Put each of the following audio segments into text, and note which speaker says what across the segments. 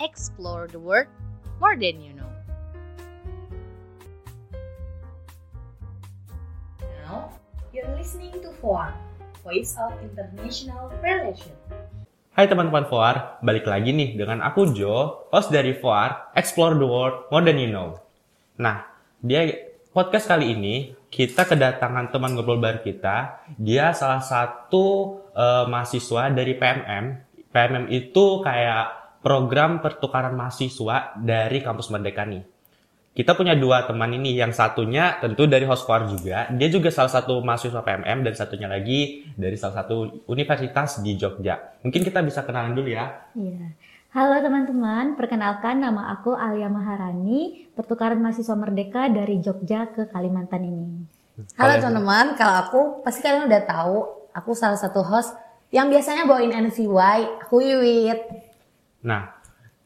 Speaker 1: explore the world more than you know.
Speaker 2: Now, you're listening to FOAR, Voice of International Relations.
Speaker 3: Hai teman-teman FOAR, balik lagi nih dengan aku Jo, host dari FOAR, Explore the World More Than You Know. Nah, dia podcast kali ini kita kedatangan teman ngobrol baru kita. Dia salah satu uh, mahasiswa dari PMM. PMM itu kayak program pertukaran mahasiswa dari kampus Merdeka nih. Kita punya dua teman ini, yang satunya tentu dari Hosquar juga. Dia juga salah satu mahasiswa PMM dan satunya lagi dari salah satu universitas di Jogja. Mungkin kita bisa kenalan dulu ya.
Speaker 4: Iya. Halo teman-teman, perkenalkan nama aku Alia Maharani, pertukaran mahasiswa Merdeka dari Jogja ke Kalimantan ini.
Speaker 5: Halo teman-teman, kalau aku pasti kalian udah tahu, aku salah satu host yang biasanya bawain NCY, aku Wiwit.
Speaker 3: Nah,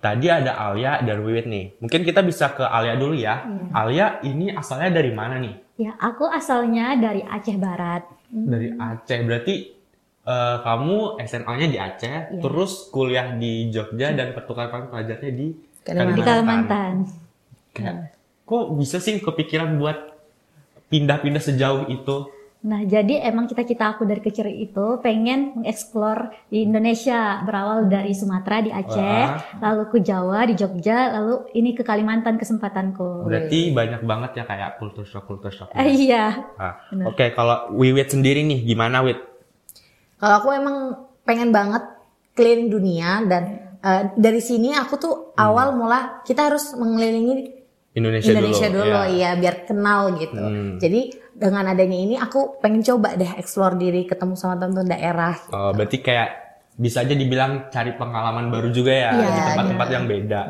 Speaker 3: Tadi ada Alia dan Wiwit nih. Mungkin kita bisa ke Alia dulu ya. Iya. Alia ini asalnya dari mana nih?
Speaker 4: Ya, aku asalnya dari Aceh Barat.
Speaker 3: Dari Aceh. Berarti uh, kamu SMA-nya di Aceh, iya. terus kuliah di Jogja dan pertukaran pelajarnya di
Speaker 4: Kalimantan. Di Kalimantan.
Speaker 3: Kayak, kok bisa sih kepikiran buat pindah-pindah sejauh itu?
Speaker 4: Nah, jadi emang kita-kita aku dari kecil itu pengen mengeksplor di Indonesia. Berawal dari Sumatera, di Aceh, Wah. lalu ke Jawa, di Jogja, lalu ini ke Kalimantan kesempatanku.
Speaker 3: Berarti banyak banget ya kayak kultur shock, kultur shock.
Speaker 4: Eh, iya.
Speaker 3: Nah, Oke, okay, kalau Wiwit sendiri nih, gimana Wit?
Speaker 5: Kalau aku emang pengen banget keliling dunia dan uh, dari sini aku tuh hmm. awal mula kita harus mengelilingi
Speaker 3: Indonesia,
Speaker 5: Indonesia
Speaker 3: dulu,
Speaker 5: dulu ya. ya biar kenal gitu. Hmm. Jadi dengan adanya ini aku pengen coba deh explore diri ketemu sama teman-teman daerah.
Speaker 3: Gitu. Oh, berarti kayak bisa aja dibilang cari pengalaman baru juga ya, ya di tempat-tempat ya. yang beda.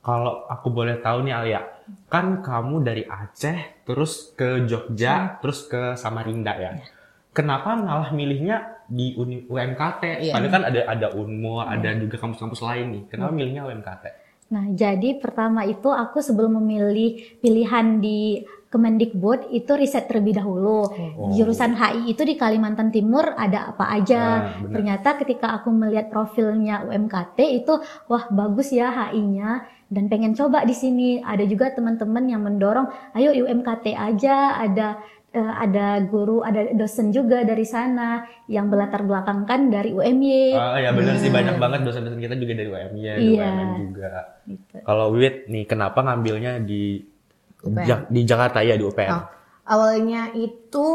Speaker 3: Kalau aku boleh tahu nih Alia, kan kamu dari Aceh terus ke Jogja, hmm. terus ke Samarinda ya. ya. Kenapa malah milihnya di UMKT? Ya. Padahal kan ada ada Unmu, ya. ada juga kampus-kampus lain nih. Kenapa ya. milihnya UMKT?
Speaker 4: Nah, jadi pertama itu aku sebelum memilih pilihan di Kemendikbud itu riset terlebih dahulu. Oh. Jurusan HI itu di Kalimantan Timur ada apa aja. Ah, Ternyata ketika aku melihat profilnya UMKT itu wah bagus ya HI-nya dan pengen coba di sini. Ada juga teman-teman yang mendorong, ayo UMKT aja, ada uh, ada guru, ada dosen juga dari sana yang berlatar belakangkan dari UMY.
Speaker 3: Oh ya benar hmm. sih banyak banget dosen-dosen kita juga dari UMY, iya. UMN juga. Gitu. Kalau Wit nih kenapa ngambilnya di ja di Jakarta ya di UPN? Oh,
Speaker 5: awalnya itu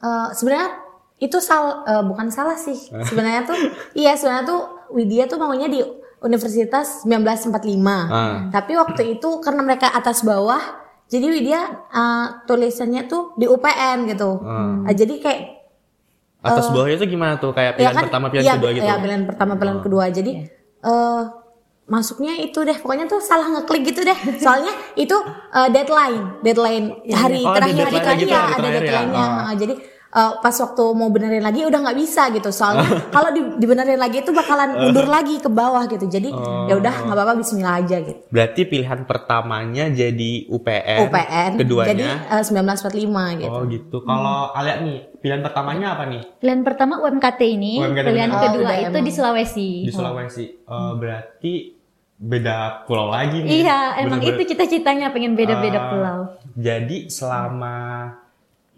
Speaker 5: uh, sebenarnya itu sal uh, bukan salah sih. Sebenarnya tuh iya sebenarnya tuh Widya tuh maunya di Universitas 1945. Ah. Tapi waktu itu karena mereka atas bawah jadi Widya uh, tulisannya tuh di UPN gitu. Hmm. Uh, jadi kayak
Speaker 3: atas uh, bawahnya itu gimana tuh kayak pilihan ya kan, pertama pilihan ya, kedua gitu.
Speaker 5: Ya, pilihan pertama pilihan oh. kedua. Jadi uh, masuknya itu deh pokoknya tuh salah ngeklik gitu deh soalnya itu uh, deadline deadline hari oh, terakhir hari terakhir ya ada deadline-nya ya. oh. jadi uh, pas waktu mau benerin lagi udah nggak bisa gitu soalnya kalau di, dibenerin lagi itu bakalan mundur lagi ke bawah gitu jadi oh. ya udah nggak apa-apa Bismillah aja gitu
Speaker 3: berarti pilihan pertamanya jadi UPN
Speaker 5: UPN
Speaker 3: keduanya
Speaker 5: jadi uh, 1945 gitu
Speaker 3: oh gitu kalau hmm. Alia nih pilihan pertamanya apa nih
Speaker 4: pilihan pertama UMKT ini UMKT pilihan oh, kedua itu emang. di Sulawesi
Speaker 3: di Sulawesi uh, berarti beda pulau lagi
Speaker 4: nih. Iya, emang Bener -bener. itu cita-citanya pengen beda-beda uh, pulau.
Speaker 3: Jadi selama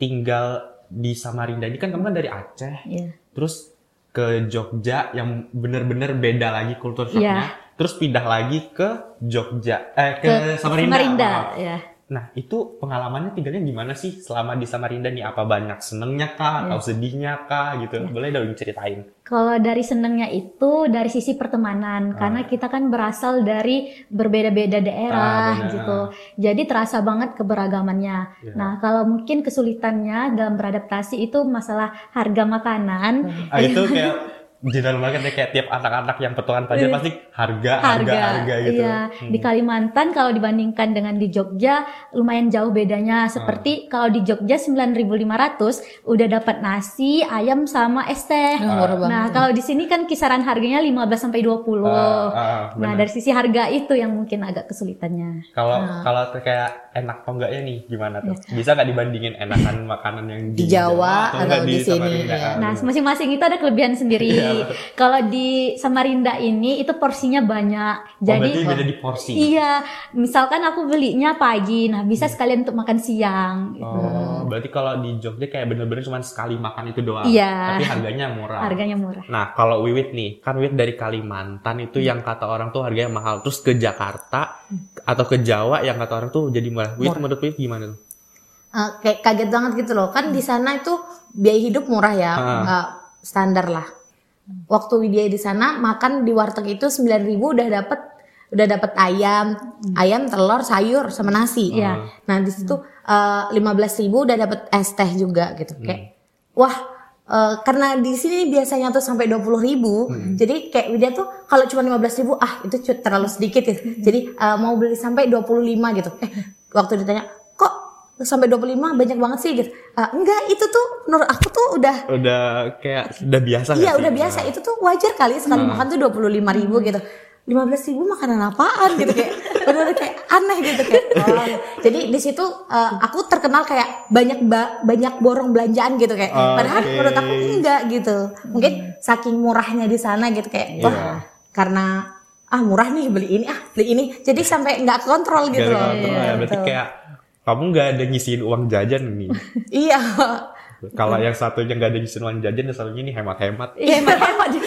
Speaker 3: tinggal di Samarinda ini kan kamu kan dari Aceh, yeah. terus ke Jogja yang bener-bener beda lagi kultur shocknya, yeah. terus pindah lagi ke Jogja, eh ke, ke Samarinda. Samarinda, ya. Nah, itu pengalamannya tinggalnya gimana sih selama di Samarinda nih? Apa banyak senengnya kah? Yeah. Atau sedihnya kah? Gitu. Yeah. Boleh dong ceritain.
Speaker 4: Kalau dari senengnya itu dari sisi pertemanan. Ah. Karena kita kan berasal dari berbeda-beda daerah ah, gitu. Jadi terasa banget keberagamannya. Yeah. Nah, kalau mungkin kesulitannya dalam beradaptasi itu masalah harga makanan.
Speaker 3: Ah, itu kayak general banget ya kayak tiap anak-anak yang petualangan pelajar pasti harga, harga, harga, harga gitu.
Speaker 4: Iya. Hmm. Di Kalimantan kalau dibandingkan dengan di Jogja lumayan jauh bedanya. Seperti hmm. kalau di Jogja 9.500 udah dapat nasi, ayam sama es teh. Hmm. Nah, kalau di sini kan kisaran harganya 15 sampai 20. Uh, uh, nah, dari sisi harga itu yang mungkin agak kesulitannya.
Speaker 3: Kalau nah. kalau kayak enak atau enggaknya nih gimana tuh? Ya. Bisa nggak dibandingin enakan makanan yang
Speaker 5: di, Jawa atau, di, di sini?
Speaker 4: Ya. Nah, masing-masing itu ada kelebihan sendiri. Iya, Kalau di Samarinda ini itu porsinya banyak. Jadi
Speaker 3: oh, berarti beda di porsi.
Speaker 4: Iya, misalkan aku belinya pagi, nah bisa sekalian untuk makan siang. Gitu.
Speaker 3: Oh, berarti kalau di Jogja kayak bener-bener cuma sekali makan itu doang.
Speaker 4: Iya.
Speaker 3: Tapi harganya murah.
Speaker 4: Harganya murah.
Speaker 3: Nah, kalau Wiwit nih, kan Wiwit dari Kalimantan itu yang kata orang tuh harganya mahal. Terus ke Jakarta atau ke Jawa yang kata orang tuh jadi murah. Wiwit menurut Wiwit gimana tuh?
Speaker 5: Eh, kayak kaget banget gitu loh kan di sana itu biaya hidup murah ya eh, standar lah waktu Widya di sana makan di warteg itu 9000 udah dapet udah dapet ayam. Ayam telur sayur sama nasi.
Speaker 4: Iya.
Speaker 5: nah di situ lima belas ribu udah dapet es teh juga gitu. Kayak wah eh, karena di sini biasanya tuh sampai dua puluh ribu, jadi kayak Widya tuh kalau cuma lima belas ribu, ah itu terlalu sedikit gitu. Jadi eh, mau beli sampai 25 gitu. Eh waktu ditanya, kok sampai 25 banyak banget sih gitu. "Ah, enggak, itu tuh menurut aku tuh udah
Speaker 3: Udah kayak udah biasa
Speaker 5: Iya
Speaker 3: sih?
Speaker 5: udah biasa itu tuh wajar kali sekali makan tuh dua puluh lima ribu gitu. Lima belas ribu makanan apaan gitu kayak bener kayak aneh gitu kayak. oh. Jadi di situ eh, aku terkenal kayak banyak ba- banyak borong belanjaan gitu kayak. Padahal
Speaker 3: Oke.
Speaker 5: menurut aku enggak gitu. Mungkin saking murahnya di sana gitu kayak wah
Speaker 3: Iya.
Speaker 5: karena ah murah nih beli ini ah beli ini. Jadi sampai nggak kontrol gitu
Speaker 3: Gak
Speaker 5: loh.
Speaker 3: kontrol ya. Berarti
Speaker 5: Gitu.
Speaker 3: kayak kamu nggak ada ngisiin uang jajan nih.
Speaker 5: Iya.
Speaker 3: Kalau yang satunya nggak ada ngisiin uang jajan, yang satunya ini hemat-hemat.
Speaker 5: Iya hemat-hemat.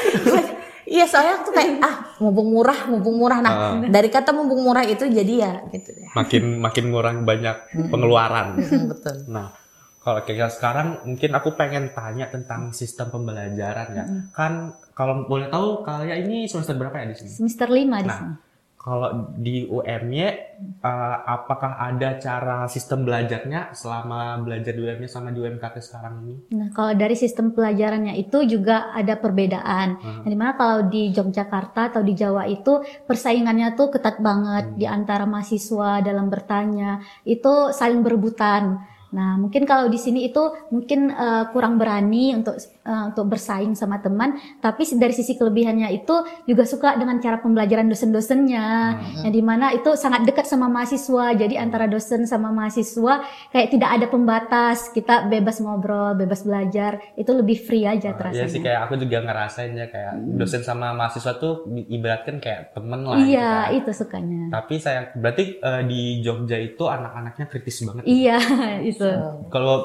Speaker 5: Iya soalnya tuh kayak ah mumpung murah, mumpung murah. Nah dari kata mumpung murah itu jadi ya gitu ya.
Speaker 3: Makin makin ngurang banyak pengeluaran.
Speaker 5: Betul.
Speaker 3: Nah, kalau kayak sekarang mungkin aku pengen tanya tentang sistem pembelajaran ya. Kan kalau boleh tahu kalian ini semester berapa ya di sini?
Speaker 4: Semester 5 di
Speaker 3: Nah,
Speaker 4: sini.
Speaker 3: Kalau di UMY eh, apakah ada cara sistem belajarnya selama belajar di UMY sama di UMKT sekarang ini?
Speaker 4: Nah, kalau dari sistem pelajarannya itu juga ada perbedaan.
Speaker 3: Hmm.
Speaker 4: Yang di mana kalau di Yogyakarta atau di Jawa itu persaingannya tuh ketat banget
Speaker 3: Hmm.
Speaker 4: di antara mahasiswa dalam bertanya. Itu saling berebutan. Nah, mungkin kalau di sini itu mungkin eh, kurang berani untuk eh, untuk bersaing sama teman, tapi dari sisi kelebihannya itu juga suka dengan cara pembelajaran dosen-dosennya,
Speaker 3: Hmm.
Speaker 4: yang di mana itu sangat dekat sama mahasiswa. Jadi antara dosen sama mahasiswa kayak tidak ada pembatas, kita bebas ngobrol, bebas belajar, itu lebih free aja
Speaker 3: Iya
Speaker 4: terasanya.
Speaker 3: sih kayak aku juga ngerasain ya kayak dosen sama mahasiswa tuh ibaratkan kayak temen lah.
Speaker 4: Iya,
Speaker 3: gitu kan.
Speaker 4: itu sukanya.
Speaker 3: Tapi saya berarti eh, di Jogja itu anak-anaknya kritis banget.
Speaker 4: Iya, itu.
Speaker 3: Kalau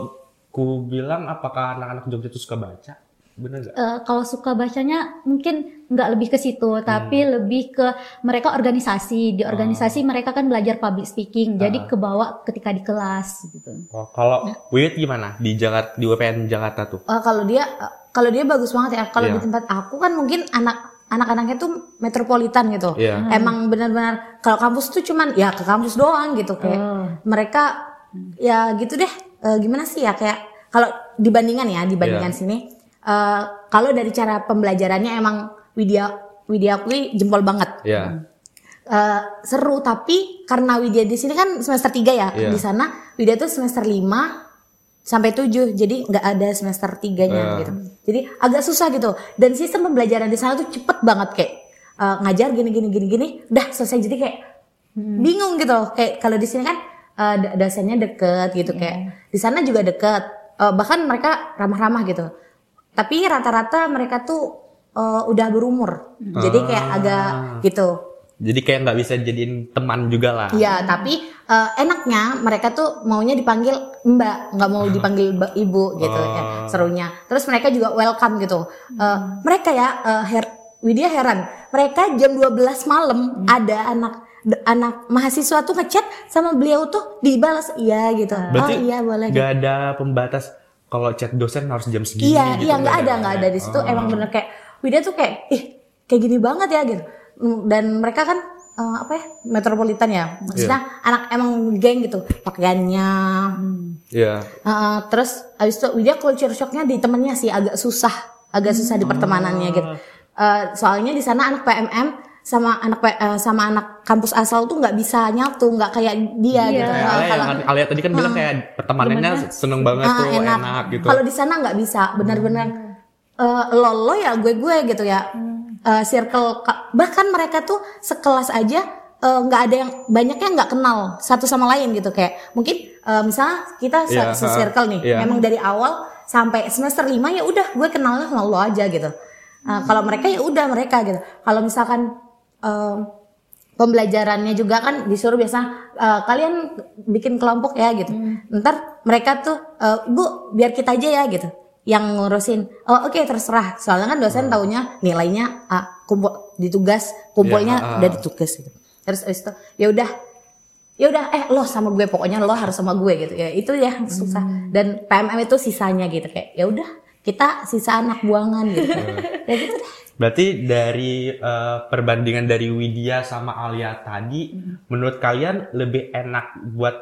Speaker 3: ku bilang apakah anak-anak Jogja itu suka baca? Bener nggak?
Speaker 4: Eh, kalau suka bacanya mungkin nggak lebih ke situ, tapi
Speaker 3: Hmm.
Speaker 4: lebih ke mereka organisasi. Di organisasi
Speaker 3: Oh.
Speaker 4: mereka kan belajar public speaking,
Speaker 3: Ah.
Speaker 4: jadi kebawa ketika di kelas gitu.
Speaker 3: Oh, kalau Wiwit gimana di Jakarta di UPN Jakarta tuh?
Speaker 5: Eh, kalau dia kalau dia bagus banget ya. Kalau
Speaker 3: Iya.
Speaker 5: di tempat aku kan mungkin anak anak-anaknya tuh metropolitan gitu.
Speaker 3: Iya.
Speaker 5: Emang benar-benar kalau kampus tuh cuman ya ke kampus doang gitu kayak
Speaker 4: Oh.
Speaker 5: mereka ya gitu deh. Eh, gimana sih ya kayak kalau dibandingan ya dibandingkan
Speaker 3: Iya.
Speaker 5: sini eh, kalau dari cara pembelajarannya emang Widya Widya akui jempol banget.
Speaker 3: Iya.
Speaker 5: Eh, seru tapi karena Widya di sini kan semester 3 ya.
Speaker 3: Iya.
Speaker 5: Di sana Widya tuh semester 5 sampai 7. Jadi nggak ada semester 3-nya
Speaker 3: Eh.
Speaker 5: gitu. Jadi agak susah gitu. Dan sistem pembelajaran di sana tuh cepet banget kayak eh, ngajar gini gini gini gini udah selesai jadi kayak bingung gitu. Kayak kalau di sini kan eh, do- dosennya deket gitu kayak di sana juga deket. Eh, bahkan mereka ramah-ramah gitu. Tapi rata-rata mereka tuh eh, udah berumur. Jadi kayak
Speaker 3: Ah.
Speaker 5: agak gitu.
Speaker 3: Jadi kayak nggak bisa jadiin teman juga lah.
Speaker 5: Iya, tapi eh, enaknya mereka tuh maunya dipanggil Mbak, nggak mau dipanggil Mbak Ibu gitu
Speaker 3: Oh.
Speaker 5: ya, serunya. Terus mereka juga welcome gitu. Eh, mereka ya eh, her, Widya heran, mereka jam 12 malam ada anak anak mahasiswa tuh ngechat sama beliau tuh dibalas iya gitu.
Speaker 3: Berarti
Speaker 5: oh iya boleh. gitu.
Speaker 3: nggak ada pembatas kalau chat dosen harus jam segini.
Speaker 5: Iya,
Speaker 3: gitu,
Speaker 5: iya nggak ada, nggak ada di situ.
Speaker 3: Oh.
Speaker 5: Emang bener kayak Widya tuh kayak, ih kayak gini banget ya gitu. Mm, Dan mereka kan eh, apa ya metropolitan ya, maksudnya anak emang geng gitu, pakaiannya.
Speaker 3: Iya.
Speaker 5: Eh, terus abis itu Widya culture shocknya di temennya sih agak susah, agak susah di pertemanannya gitu. Eh, soalnya di sana anak PMM sama anak eh, sama anak kampus asal tuh nggak bisa nyatu, nggak kayak dia
Speaker 4: Iya.
Speaker 5: gitu.
Speaker 3: Kayak
Speaker 5: Eh,
Speaker 3: Alia,
Speaker 5: kalau-
Speaker 3: yang kan, Alia tadi kan bilang kayak pertemanannya seneng banget
Speaker 5: Ah,
Speaker 3: tuh, enak, gitu.
Speaker 5: Kalau di sana nggak bisa, benar-benar eh, lo lo ya gue gue gitu ya. Eh, circle ka- bahkan mereka tuh sekelas aja eh, nggak ada yang banyaknya nggak kenal satu sama lain gitu kayak mungkin eh, misalnya kita se,
Speaker 3: Iya,
Speaker 5: se- circle nih,
Speaker 3: iya.
Speaker 5: emang dari awal sampai semester 5 ya udah gue kenalnya sama lo aja gitu. Nah, kalau mereka ya udah mereka gitu. Kalau misalkan em, pembelajarannya juga kan disuruh biasa eh, kalian bikin kelompok ya gitu. Ntar mereka tuh eh, ibu biar kita aja ya gitu yang ngurusin. Oh oke terserah. Soalnya kan dosen taunya nilainya ah, kumpul di tugas kumpulnya
Speaker 3: Ya, ah.
Speaker 5: udah di tugas gitu. Terus abis itu ya udah ya udah eh lo sama gue pokoknya lo harus sama gue gitu ya itu ya susah dan PMM itu sisanya gitu kayak ya udah kita sisa anak buangan gitu ya gitu deh
Speaker 3: Berarti dari eh, perbandingan dari Widya sama Alia tadi, menurut kalian lebih enak buat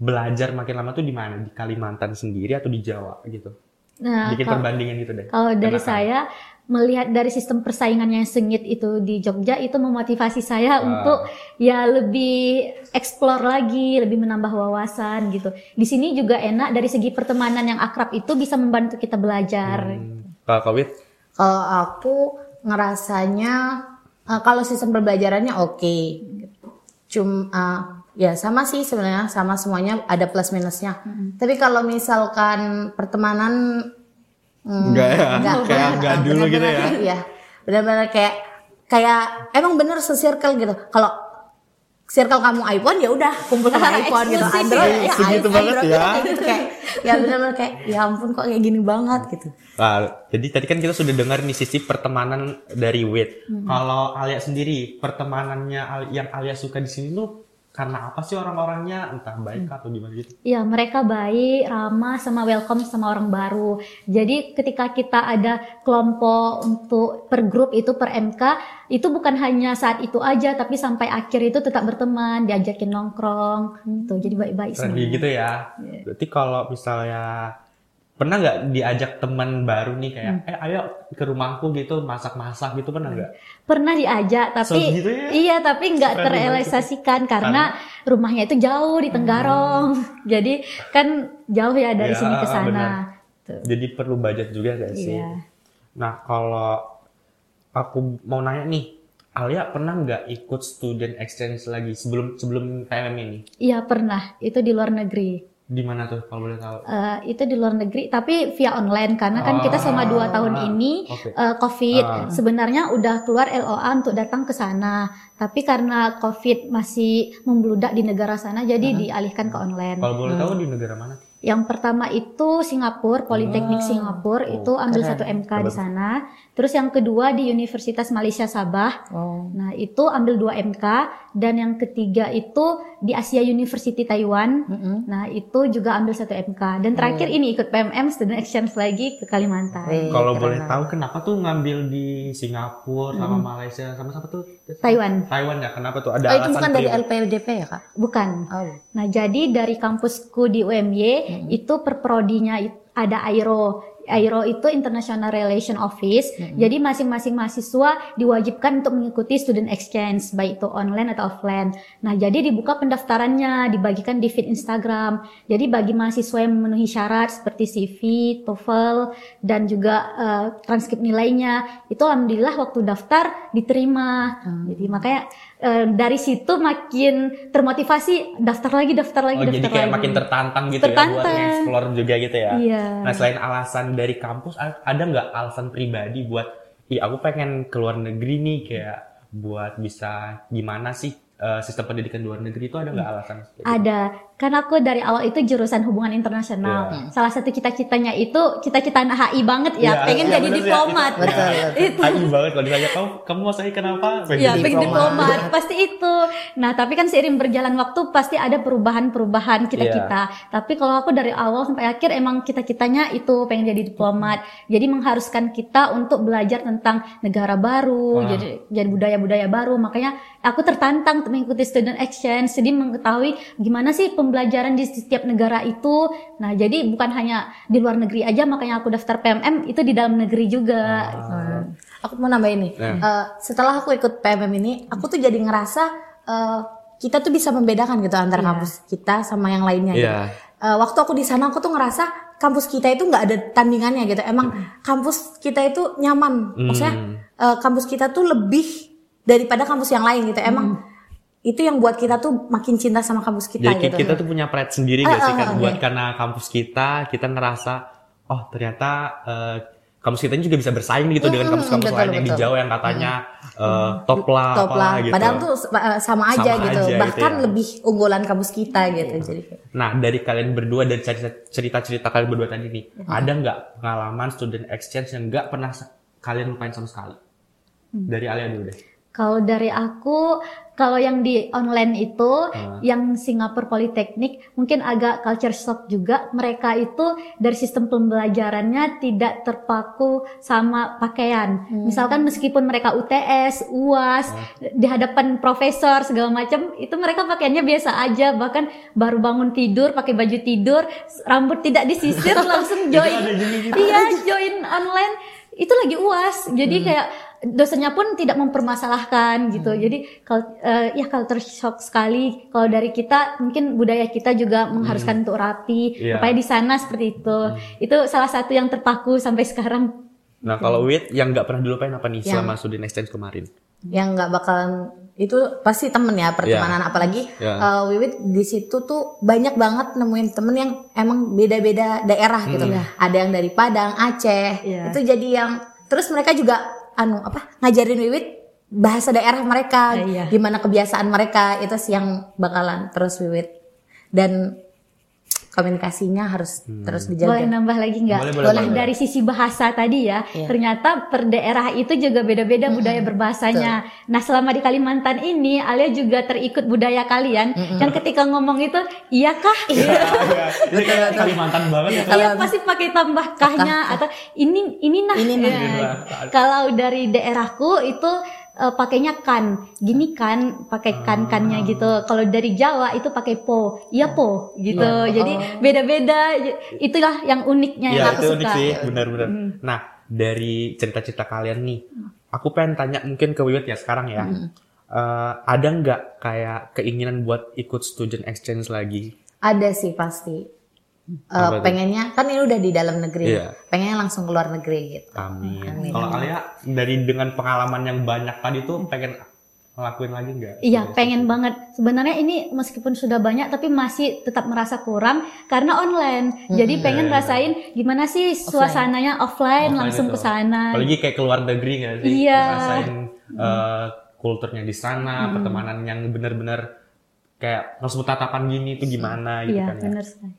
Speaker 3: belajar makin lama tuh di mana? Di Kalimantan sendiri atau di Jawa gitu?
Speaker 4: Nah,
Speaker 3: Bikin
Speaker 4: kalau-
Speaker 3: perbandingan gitu deh.
Speaker 4: Kalau dari
Speaker 3: Enakan.
Speaker 4: saya melihat dari sistem persaingan yang sengit itu di Jogja itu memotivasi saya untuk ya lebih explore lagi, lebih menambah wawasan gitu. Di sini juga enak dari segi pertemanan yang akrab itu bisa membantu kita belajar.
Speaker 3: Hmm. Kalau Kawit?
Speaker 5: kalau aku ngerasanya eh, kalau sistem pembelajarannya oke cuma ya sama sih sebenarnya sama semuanya ada plus minusnya tapi kalau misalkan pertemanan hmm,
Speaker 3: Enggak ya? Kayak
Speaker 5: benar-
Speaker 3: enggak dulu gitu
Speaker 5: benar-benar
Speaker 3: ya?
Speaker 5: kayak- Iya, benar-benar kayak kayak emang bener se-circle gitu. Kalau circle kamu iPhone ya udah kumpul sama iPhone gitu. Android
Speaker 3: ya.
Speaker 5: ya,
Speaker 3: Segitu
Speaker 5: i-
Speaker 3: banget
Speaker 5: Android
Speaker 3: ya.
Speaker 5: kayak gitu kayak ya benar-benar kayak ya ampun kok kayak gini banget gitu.
Speaker 3: Nah, jadi tadi kan kita sudah dengar nih sisi pertemanan dari Wit. Kalau Alia sendiri, pertemanannya yang Alia suka di sini tuh karena apa sih orang-orangnya? Entah baik atau gimana gitu?
Speaker 4: Ya, mereka baik, ramah, sama welcome sama orang baru. Jadi ketika kita ada kelompok untuk per grup itu per MK, itu bukan hanya saat itu aja, tapi sampai akhir itu tetap berteman, diajakin nongkrong, tuh jadi baik-baik
Speaker 3: Keren
Speaker 4: semua.
Speaker 3: gitu ya. Berarti kalau misalnya pernah nggak diajak teman baru nih kayak, eh ayo ke rumahku gitu masak-masak gitu pernah nggak?
Speaker 4: Pernah diajak, tapi
Speaker 3: Segitu ya?
Speaker 4: iya, tapi nggak terrealisasikan karena rumahnya itu jauh di Tenggarong, jadi kan jauh ya dari
Speaker 3: Ya,
Speaker 4: sini ke sana.
Speaker 3: Jadi perlu budget juga gak sih?
Speaker 4: Iya.
Speaker 3: Nah kalau aku mau nanya nih, Alia pernah nggak ikut student exchange lagi sebelum sebelum PMM ini?
Speaker 4: Iya pernah, itu di luar negeri.
Speaker 3: Di mana tuh kalau boleh tahu?
Speaker 4: Eh, itu di luar negeri tapi via online karena kan kita selama dua tahun ini
Speaker 3: Oke.
Speaker 4: eh, COVID
Speaker 3: Ah.
Speaker 4: sebenarnya udah keluar LOA untuk datang ke sana tapi karena COVID masih membludak di negara sana jadi dialihkan ke online.
Speaker 3: Kalau boleh tahu di negara mana?
Speaker 4: Yang pertama itu Singapura, Politeknik Singapura
Speaker 3: Oh,
Speaker 4: itu ambil
Speaker 5: keren.
Speaker 4: satu MK di sana. Terus yang kedua di Universitas Malaysia Sabah.
Speaker 5: Oh.
Speaker 4: Nah, itu ambil dua MK dan yang ketiga itu di Asia University Taiwan. Nah, itu juga ambil satu MK. Dan terakhir ini ikut PMM Student Exchange lagi ke Kalimantan.
Speaker 5: Wih,
Speaker 3: Kalau
Speaker 5: keren
Speaker 3: boleh tahu kenapa tuh ngambil di Singapura sama Malaysia sama siapa tuh?
Speaker 4: Taiwan.
Speaker 3: Taiwan ya. Kenapa tuh? Ada
Speaker 5: Oh, itu
Speaker 3: alasan
Speaker 5: bukan dari? LPDP ya kak?
Speaker 4: Bukan.
Speaker 5: Oh.
Speaker 4: Nah, jadi dari kampusku di UMY itu per prodinya it- ada AIRO. AIRO itu International Relation Office. Jadi masing-masing mahasiswa diwajibkan untuk mengikuti student exchange baik itu online atau offline. Nah, jadi dibuka pendaftarannya, dibagikan di feed Instagram. Jadi bagi mahasiswa yang memenuhi syarat seperti CV, TOEFL dan juga eh, transkrip nilainya, itu alhamdulillah waktu daftar diterima. Jadi makanya eh, dari situ makin termotivasi daftar lagi, daftar lagi,
Speaker 3: Oh,
Speaker 4: daftar
Speaker 3: jadi kayak
Speaker 4: lagi.
Speaker 3: makin tertantang gitu ya buat
Speaker 4: Tertantang.
Speaker 3: nge-explore juga gitu ya.
Speaker 4: Iya.
Speaker 3: Nah, selain alasan dari kampus ada nggak alasan pribadi buat Ih, aku pengen ke luar negeri nih kayak buat bisa gimana sih eh, sistem pendidikan di luar negeri itu ada nggak alasan seperti itu?
Speaker 4: Ada, kan aku dari awal itu jurusan hubungan internasional.
Speaker 3: Iya.
Speaker 4: Salah satu cita-citanya itu cita-cita anak HI banget ya,
Speaker 3: Iya,
Speaker 4: pengen
Speaker 3: iya,
Speaker 4: jadi
Speaker 3: sih,
Speaker 4: diplomat.
Speaker 3: itu-
Speaker 5: Betul,
Speaker 3: iya.
Speaker 5: betul.
Speaker 3: AI banget kalau ditanya kamu kamu mau saya kenapa? Pengen jadi
Speaker 4: pengen
Speaker 5: diplomat.
Speaker 4: pasti itu. Nah, tapi kan seiring berjalan waktu pasti ada perubahan-perubahan kita-kita.
Speaker 3: Iya.
Speaker 4: Tapi kalau aku dari awal sampai akhir emang cita-citanya itu pengen jadi diplomat. Jadi mengharuskan kita untuk belajar tentang negara baru,
Speaker 3: Wah.
Speaker 4: jadi jadi budaya-budaya baru. Makanya aku tertantang untuk mengikuti student exchange, jadi mengetahui gimana sih pembelajaran di setiap negara itu. Nah, jadi bukan hanya di luar negeri aja, makanya aku daftar PMM itu di dalam negeri juga.
Speaker 5: Hmm. Aku mau nambahin nih.
Speaker 3: Nah.
Speaker 5: Eh, setelah aku ikut PMM ini, aku tuh jadi ngerasa eh, kita tuh bisa membedakan gitu antara
Speaker 4: Iya.
Speaker 5: kampus kita sama yang lainnya. gitu.
Speaker 3: Iya.
Speaker 5: Eh, waktu aku di sana aku tuh ngerasa kampus kita itu nggak ada tandingannya gitu. Emang kampus kita itu nyaman. Maksudnya
Speaker 3: Hmm.
Speaker 5: eh, kampus kita tuh lebih daripada kampus yang lain gitu. Emang itu yang buat kita tuh makin cinta sama kampus kita
Speaker 3: Jadi
Speaker 5: gitu.
Speaker 3: kita tuh punya pride sendiri gak
Speaker 5: Ah,
Speaker 3: sih
Speaker 5: ah,
Speaker 3: kan
Speaker 5: ah,
Speaker 3: buat
Speaker 5: iya.
Speaker 3: karena kampus kita kita ngerasa oh ternyata eh, kampus kita ini juga bisa bersaing gitu dengan kampus-kampus
Speaker 5: betul,
Speaker 3: lain yang di
Speaker 5: betul.
Speaker 3: Jawa yang katanya eh, top lah,
Speaker 5: top lah
Speaker 3: gitu.
Speaker 5: padahal tuh eh, sama aja
Speaker 3: Sama
Speaker 5: gitu
Speaker 3: aja gitu
Speaker 5: bahkan
Speaker 3: ya.
Speaker 5: lebih unggulan kampus kita gitu jadi
Speaker 3: Nah, dari kalian berdua dan cerita- cerita-cerita kalian berdua tadi nih, ada nggak pengalaman student exchange yang nggak pernah kalian lupain sama sekali? Dari Alia dulu deh.
Speaker 4: Kalau dari aku, kalau yang di online itu,
Speaker 3: Ah.
Speaker 4: yang Singapura Politeknik, mungkin agak culture shock juga. Mereka itu dari sistem pembelajarannya tidak terpaku sama pakaian. Misalkan meskipun mereka UTS, UAS, di hadapan profesor segala macam, itu mereka pakaiannya biasa aja. Bahkan baru bangun tidur pakai baju tidur, rambut tidak disisir langsung join. Iya, join online itu lagi uas jadi kayak dosennya pun tidak mempermasalahkan gitu. Jadi kalau eh, ya culture shock sekali. Kalau dari kita mungkin budaya kita juga mengharuskan untuk rapi.
Speaker 3: Iya.
Speaker 4: supaya di sana seperti itu. Itu salah satu yang terpaku sampai sekarang.
Speaker 3: Nah, kalau Wit yang nggak pernah dilupain apa nih
Speaker 5: Yang-
Speaker 3: selama student exchange kemarin?
Speaker 5: yang nggak bakalan itu pasti temen ya pertemanan. Apalagi
Speaker 3: Ya.
Speaker 5: eh, Wiwit di situ tuh banyak banget nemuin temen yang emang beda-beda daerah gitu. Ada yang dari Padang Aceh.
Speaker 4: Iya.
Speaker 5: itu jadi yang terus mereka juga anu apa ngajarin Wiwit bahasa daerah mereka
Speaker 4: iya.
Speaker 5: gimana kebiasaan mereka itu sih yang bakalan terus Wiwit dan komunikasinya harus terus dijaga.
Speaker 4: boleh nambah lagi nggak?
Speaker 3: Boleh, boleh, boleh.
Speaker 4: dari sisi bahasa tadi ya
Speaker 5: Iya.
Speaker 4: ternyata per daerah itu juga beda-beda budaya berbahasanya. Nah selama di Kalimantan ini Alia juga terikut budaya kalian. Yang ketika ngomong itu iya. Kah
Speaker 3: Ini kayak Kalimantan banget ya.
Speaker 4: Iya pasti pakai tambah kahnya atau ini ini nah.
Speaker 5: Ini nah.
Speaker 4: Ya. Kalau dari daerahku itu eh, pakainya kan, gini kan, pakai kan kannya gitu. Kalau dari Jawa itu pakai po, iya po gitu. Jadi beda-beda. Itulah yang uniknya yang
Speaker 3: Iya,
Speaker 4: aku
Speaker 3: itu
Speaker 4: suka.
Speaker 3: unik sih, benar-benar. Nah, dari cerita-cerita kalian nih, aku pengen tanya mungkin ke Wiwit ya sekarang ya. Eh, ada nggak kayak keinginan buat ikut student exchange lagi?
Speaker 5: Ada sih pasti. Eh,
Speaker 3: Apa tuh?
Speaker 5: pengennya kan ini udah di dalam negeri,
Speaker 3: Iya.
Speaker 5: pengennya langsung keluar negeri gitu.
Speaker 3: Amin. Kalau Alia dari dengan pengalaman yang banyak tadi tuh pengen ngelakuin lagi nggak?
Speaker 4: Iya, pengen banget. Sebenarnya ini meskipun sudah banyak tapi masih tetap merasa kurang karena online. Jadi pengen
Speaker 3: Iya,
Speaker 4: rasain gimana sih suasananya offline,
Speaker 3: Offline
Speaker 4: langsung
Speaker 3: itu.
Speaker 4: ke sana.
Speaker 3: Apalagi kayak keluar negeri nggak sih?
Speaker 4: Iya.
Speaker 3: Ngerasain eh, kulturnya di sana, pertemanan yang benar-benar kayak langsung tatapan gini tuh gimana gitu
Speaker 4: Iya,
Speaker 3: kan ya.
Speaker 4: benar sekali.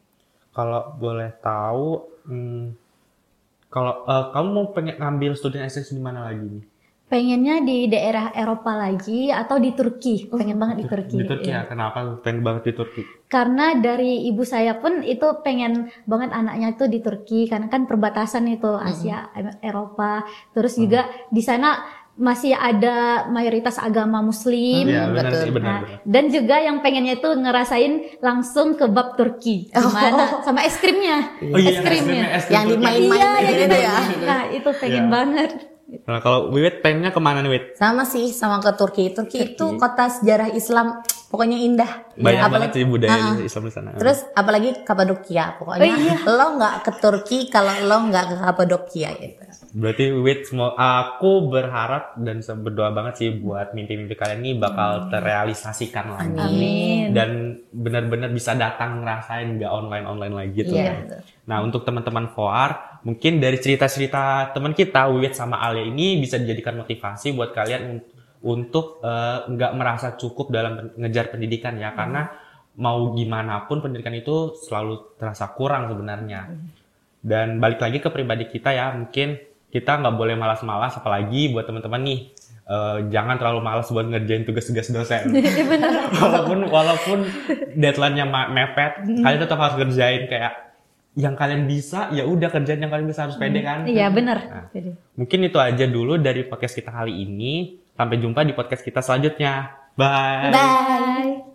Speaker 3: Kalau boleh tahu, hmm, kalau eh, kamu mau pengen ngambil student exchange di mana lagi nih?
Speaker 4: Pengennya di daerah Eropa lagi atau di Turki. Pengen banget di Turki.
Speaker 3: Di Turki
Speaker 4: Iya.
Speaker 3: ya? Kenapa pengen banget di Turki?
Speaker 4: Karena dari ibu saya pun itu pengen banget anaknya itu di Turki karena kan perbatasan itu Asia Eropa. Terus juga di sana masih ada mayoritas agama Muslim.
Speaker 3: Iya benar
Speaker 5: betul.
Speaker 3: sih benar.
Speaker 4: Nah,
Speaker 3: benar.
Speaker 4: dan juga yang pengennya itu ngerasain langsung kebab Turki gimana sama es krimnya
Speaker 3: Oh iya,
Speaker 4: es krimnya
Speaker 3: es krim
Speaker 5: Yang
Speaker 3: Turki.
Speaker 5: dimain-main
Speaker 4: iya
Speaker 5: gitu
Speaker 4: itu
Speaker 5: ya.
Speaker 4: nah itu pengen
Speaker 3: Iya.
Speaker 4: banget
Speaker 3: Nah kalau Wiwit pengennya ke mana nih Wit?
Speaker 5: Sama sih, sama ke Turki. Turki itu kota sejarah Islam, pokoknya indah.
Speaker 3: Banyak
Speaker 5: Apalagi-
Speaker 3: banget sih budaya
Speaker 5: Ah,
Speaker 3: Islam di sana.
Speaker 5: Terus apalagi Kapadokia, pokoknya
Speaker 4: Oh, iya.
Speaker 5: lo nggak ke Turki kalau lo nggak ke Kapadokia gitu.
Speaker 3: Berarti Wiwit semua aku berharap dan berdoa banget sih buat mimpi-mimpi kalian ini bakal terrealisasikan lagi.
Speaker 4: amin
Speaker 3: Dan benar-benar bisa datang ngerasain nggak online-online lagi gitu.
Speaker 5: Iya.
Speaker 3: ya. Nah untuk teman-teman Foar, mungkin dari cerita-cerita teman kita Wiwit sama Alia ini bisa dijadikan motivasi buat kalian un- untuk eh, nggak merasa cukup dalam ngejar pendidikan ya, karena mau gimana pun pendidikan itu selalu terasa kurang sebenarnya. Dan balik lagi ke pribadi kita ya, mungkin kita nggak boleh malas-malas, apalagi buat teman-teman nih. eh, jangan terlalu malas buat ngerjain tugas-tugas dosen. walaupun walaupun deadline-nya mepet, kalian tetap harus kerjain kayak yang kalian bisa ya udah kerjain yang kalian bisa harus pede kan.
Speaker 4: iya benar
Speaker 3: Nah.
Speaker 4: Jadi,
Speaker 3: Mungkin itu aja dulu dari podcast kita kali ini. Sampai jumpa di podcast kita selanjutnya. Bye.
Speaker 5: Bye.